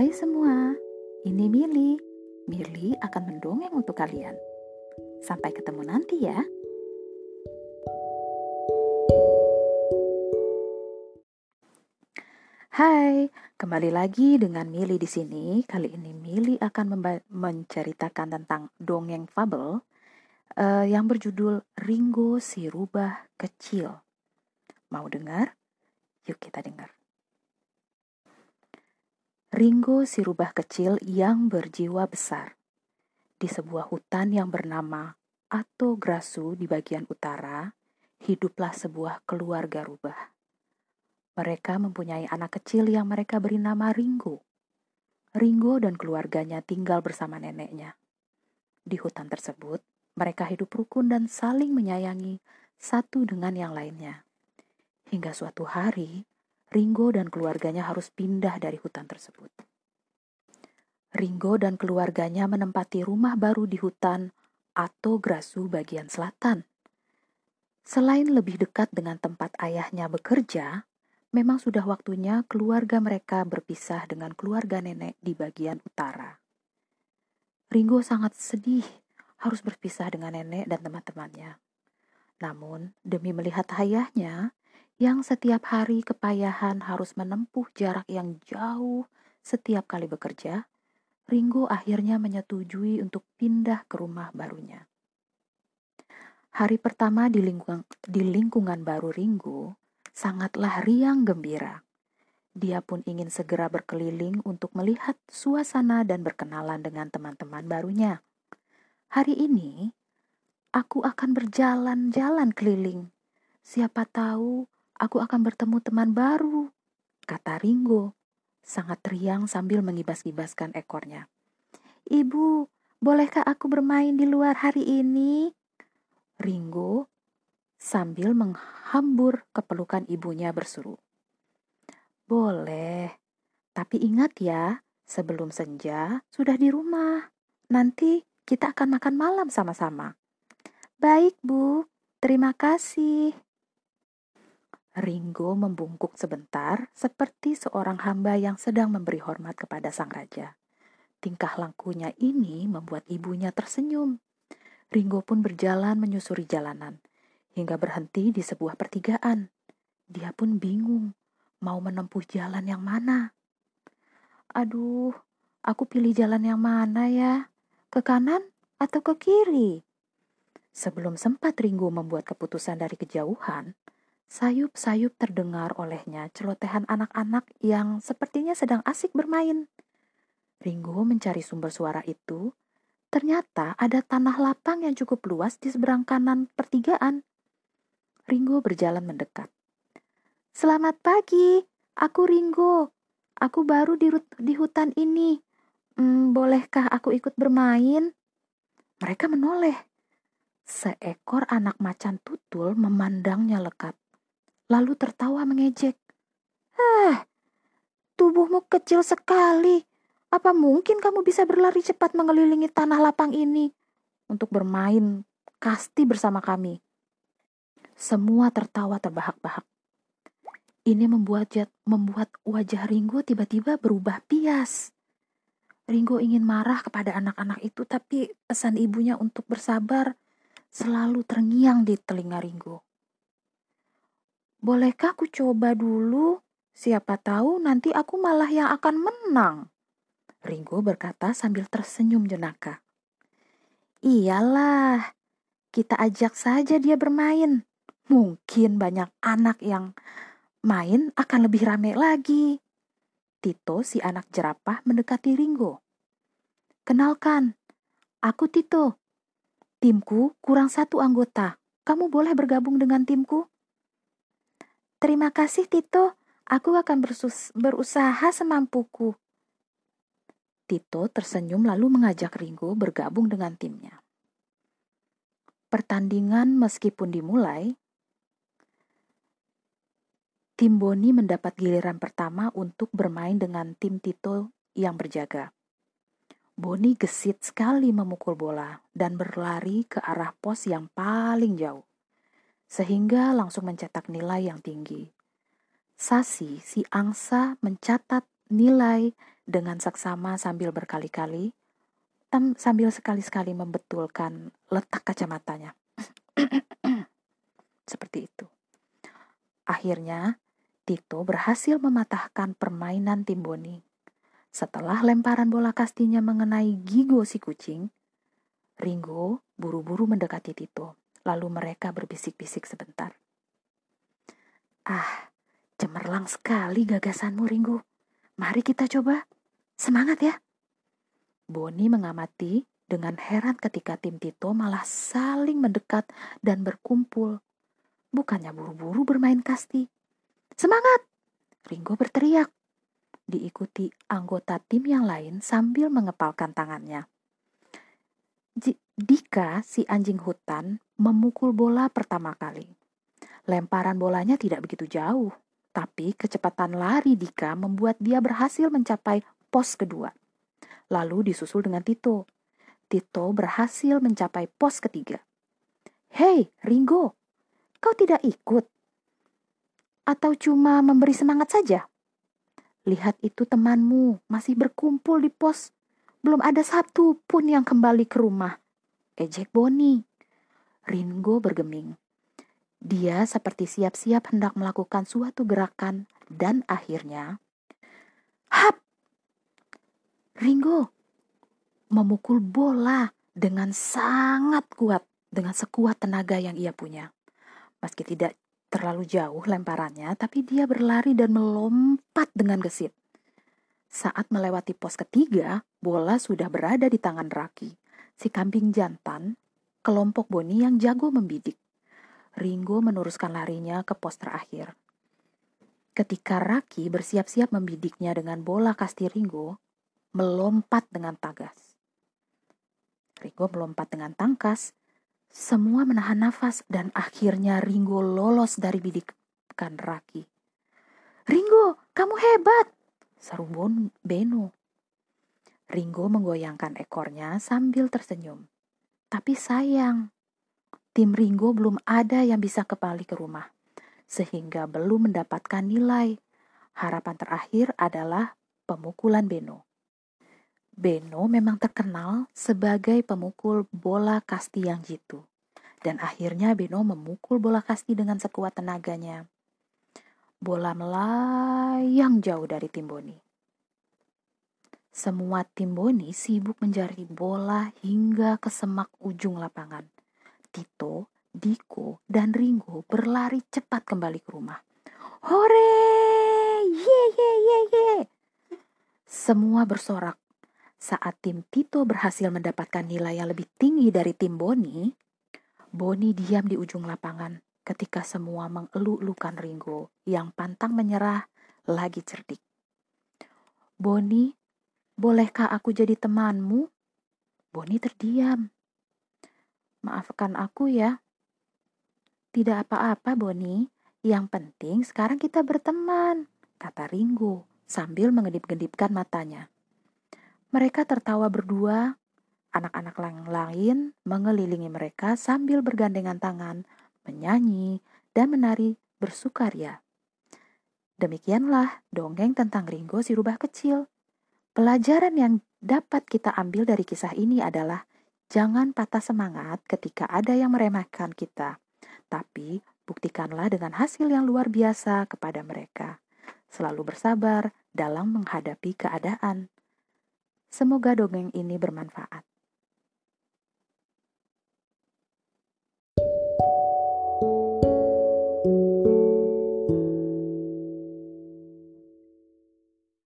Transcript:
Hai semua, ini Mili. Mili akan mendongeng untuk kalian. Sampai ketemu nanti ya. Hai, kembali lagi dengan Mili di sini. Kali ini Mili akan menceritakan tentang dongeng fabel uh, yang berjudul Ringo si Rubah Kecil. Mau dengar? Yuk kita dengar. Ringo si rubah kecil yang berjiwa besar. Di sebuah hutan yang bernama Ato Grasu di bagian utara, hiduplah sebuah keluarga rubah. Mereka mempunyai anak kecil yang mereka beri nama Ringo. Ringo dan keluarganya tinggal bersama neneknya. Di hutan tersebut, mereka hidup rukun dan saling menyayangi satu dengan yang lainnya. Hingga suatu hari, Ringo dan keluarganya harus pindah dari hutan tersebut. Ringo dan keluarganya menempati rumah baru di hutan atau Grasu bagian selatan. Selain lebih dekat dengan tempat ayahnya bekerja, memang sudah waktunya keluarga mereka berpisah dengan keluarga nenek di bagian utara. Ringo sangat sedih harus berpisah dengan nenek dan teman-temannya. Namun, demi melihat ayahnya, yang setiap hari kepayahan harus menempuh jarak yang jauh setiap kali bekerja, Ringo akhirnya menyetujui untuk pindah ke rumah barunya. Hari pertama di lingkungan, di lingkungan baru Ringo sangatlah riang gembira. Dia pun ingin segera berkeliling untuk melihat suasana dan berkenalan dengan teman-teman barunya. Hari ini, aku akan berjalan-jalan keliling. Siapa tahu aku akan bertemu teman baru, kata Ringo, sangat riang sambil mengibas-ibaskan ekornya. Ibu, bolehkah aku bermain di luar hari ini? Ringo sambil menghambur kepelukan ibunya berseru. Boleh, tapi ingat ya, sebelum senja sudah di rumah. Nanti kita akan makan malam sama-sama. Baik, Bu. Terima kasih. Ringo membungkuk sebentar seperti seorang hamba yang sedang memberi hormat kepada sang raja. Tingkah lakunya ini membuat ibunya tersenyum. Ringo pun berjalan menyusuri jalanan hingga berhenti di sebuah pertigaan. Dia pun bingung mau menempuh jalan yang mana. Aduh, aku pilih jalan yang mana ya? Ke kanan atau ke kiri? Sebelum sempat Ringo membuat keputusan dari kejauhan, Sayup-sayup terdengar olehnya celotehan anak-anak yang sepertinya sedang asik bermain. Ringo mencari sumber suara itu. Ternyata ada tanah lapang yang cukup luas di seberang kanan pertigaan. Ringo berjalan mendekat. Selamat pagi, aku Ringo. Aku baru di, di hutan ini. Hmm, bolehkah aku ikut bermain? Mereka menoleh. Seekor anak macan tutul memandangnya lekat lalu tertawa mengejek. Ah, tubuhmu kecil sekali. Apa mungkin kamu bisa berlari cepat mengelilingi tanah lapang ini untuk bermain kasti bersama kami? Semua tertawa terbahak-bahak. Ini membuat membuat wajah Ringo tiba-tiba berubah pias. Ringo ingin marah kepada anak-anak itu, tapi pesan ibunya untuk bersabar selalu terngiang di telinga Ringo. Bolehkah aku coba dulu? Siapa tahu nanti aku malah yang akan menang. Ringo berkata sambil tersenyum jenaka. Iyalah, kita ajak saja dia bermain. Mungkin banyak anak yang main akan lebih rame lagi. Tito si anak jerapah mendekati Ringo. Kenalkan, aku Tito. Timku kurang satu anggota. Kamu boleh bergabung dengan timku? Terima kasih Tito, aku akan berusaha semampuku. Tito tersenyum lalu mengajak Ringo bergabung dengan timnya. Pertandingan meskipun dimulai, tim Boni mendapat giliran pertama untuk bermain dengan tim Tito yang berjaga. Boni gesit sekali memukul bola dan berlari ke arah pos yang paling jauh sehingga langsung mencetak nilai yang tinggi. Sasi, si angsa mencatat nilai dengan seksama sambil berkali-kali, sambil sekali-sekali membetulkan letak kacamatanya. Seperti itu. Akhirnya, Tito berhasil mematahkan permainan tim Boni. Setelah lemparan bola kastinya mengenai gigo si kucing, Ringo buru-buru mendekati Tito. Lalu mereka berbisik-bisik sebentar. Ah, cemerlang sekali gagasanmu, Ringo. Mari kita coba. Semangat ya. Boni mengamati dengan heran ketika tim Tito malah saling mendekat dan berkumpul. Bukannya buru-buru bermain kasti. Semangat! Ringo berteriak. Diikuti anggota tim yang lain sambil mengepalkan tangannya. Dika, si anjing hutan, memukul bola pertama kali. Lemparan bolanya tidak begitu jauh, tapi kecepatan lari Dika membuat dia berhasil mencapai pos kedua lalu disusul dengan Tito. Tito berhasil mencapai pos ketiga. Hei, Ringo, kau tidak ikut? Atau cuma memberi semangat saja? Lihat itu temanmu masih berkumpul di pos. Belum ada satu pun yang kembali ke rumah. Ejek Boni. Ringo bergeming. Dia seperti siap-siap hendak melakukan suatu gerakan dan akhirnya... Hap! Ringo memukul bola dengan sangat kuat, dengan sekuat tenaga yang ia punya. Meski tidak terlalu jauh lemparannya, tapi dia berlari dan melompat dengan gesit. Saat melewati pos ketiga, bola sudah berada di tangan Raki, si kambing jantan, kelompok Boni yang jago membidik. Ringo meneruskan larinya ke pos terakhir. Ketika Raki bersiap-siap membidiknya dengan bola kasti Ringo, melompat dengan tagas. Ringo melompat dengan tangkas. Semua menahan nafas dan akhirnya Ringo lolos dari bidikan Raki. Ringo, kamu hebat! Seru Bon Beno. Ringo menggoyangkan ekornya sambil tersenyum. Tapi sayang, tim Ringo belum ada yang bisa kembali ke rumah, sehingga belum mendapatkan nilai. Harapan terakhir adalah pemukulan Beno. Beno memang terkenal sebagai pemukul bola kasti yang jitu. Dan akhirnya Beno memukul bola kasti dengan sekuat tenaganya. Bola melayang jauh dari tim Boni. Semua tim Boni sibuk mencari bola hingga ke semak ujung lapangan. Tito, Diko, dan Ringo berlari cepat kembali ke rumah. Hore! Ye ye ye ye! Semua bersorak saat tim Tito berhasil mendapatkan nilai yang lebih tinggi dari tim Boni, Boni diam di ujung lapangan ketika semua mengeluk-elukan Ringo yang pantang menyerah lagi cerdik. Boni, bolehkah aku jadi temanmu? Boni terdiam. Maafkan aku ya. Tidak apa-apa, Boni. Yang penting sekarang kita berteman, kata Ringo sambil mengedip-gedipkan matanya. Mereka tertawa berdua, anak-anak lain mengelilingi mereka sambil bergandengan tangan, menyanyi, dan menari bersukaria. Demikianlah dongeng tentang Ringo si rubah kecil. Pelajaran yang dapat kita ambil dari kisah ini adalah jangan patah semangat ketika ada yang meremehkan kita, tapi buktikanlah dengan hasil yang luar biasa kepada mereka. Selalu bersabar dalam menghadapi keadaan. Semoga dongeng ini bermanfaat.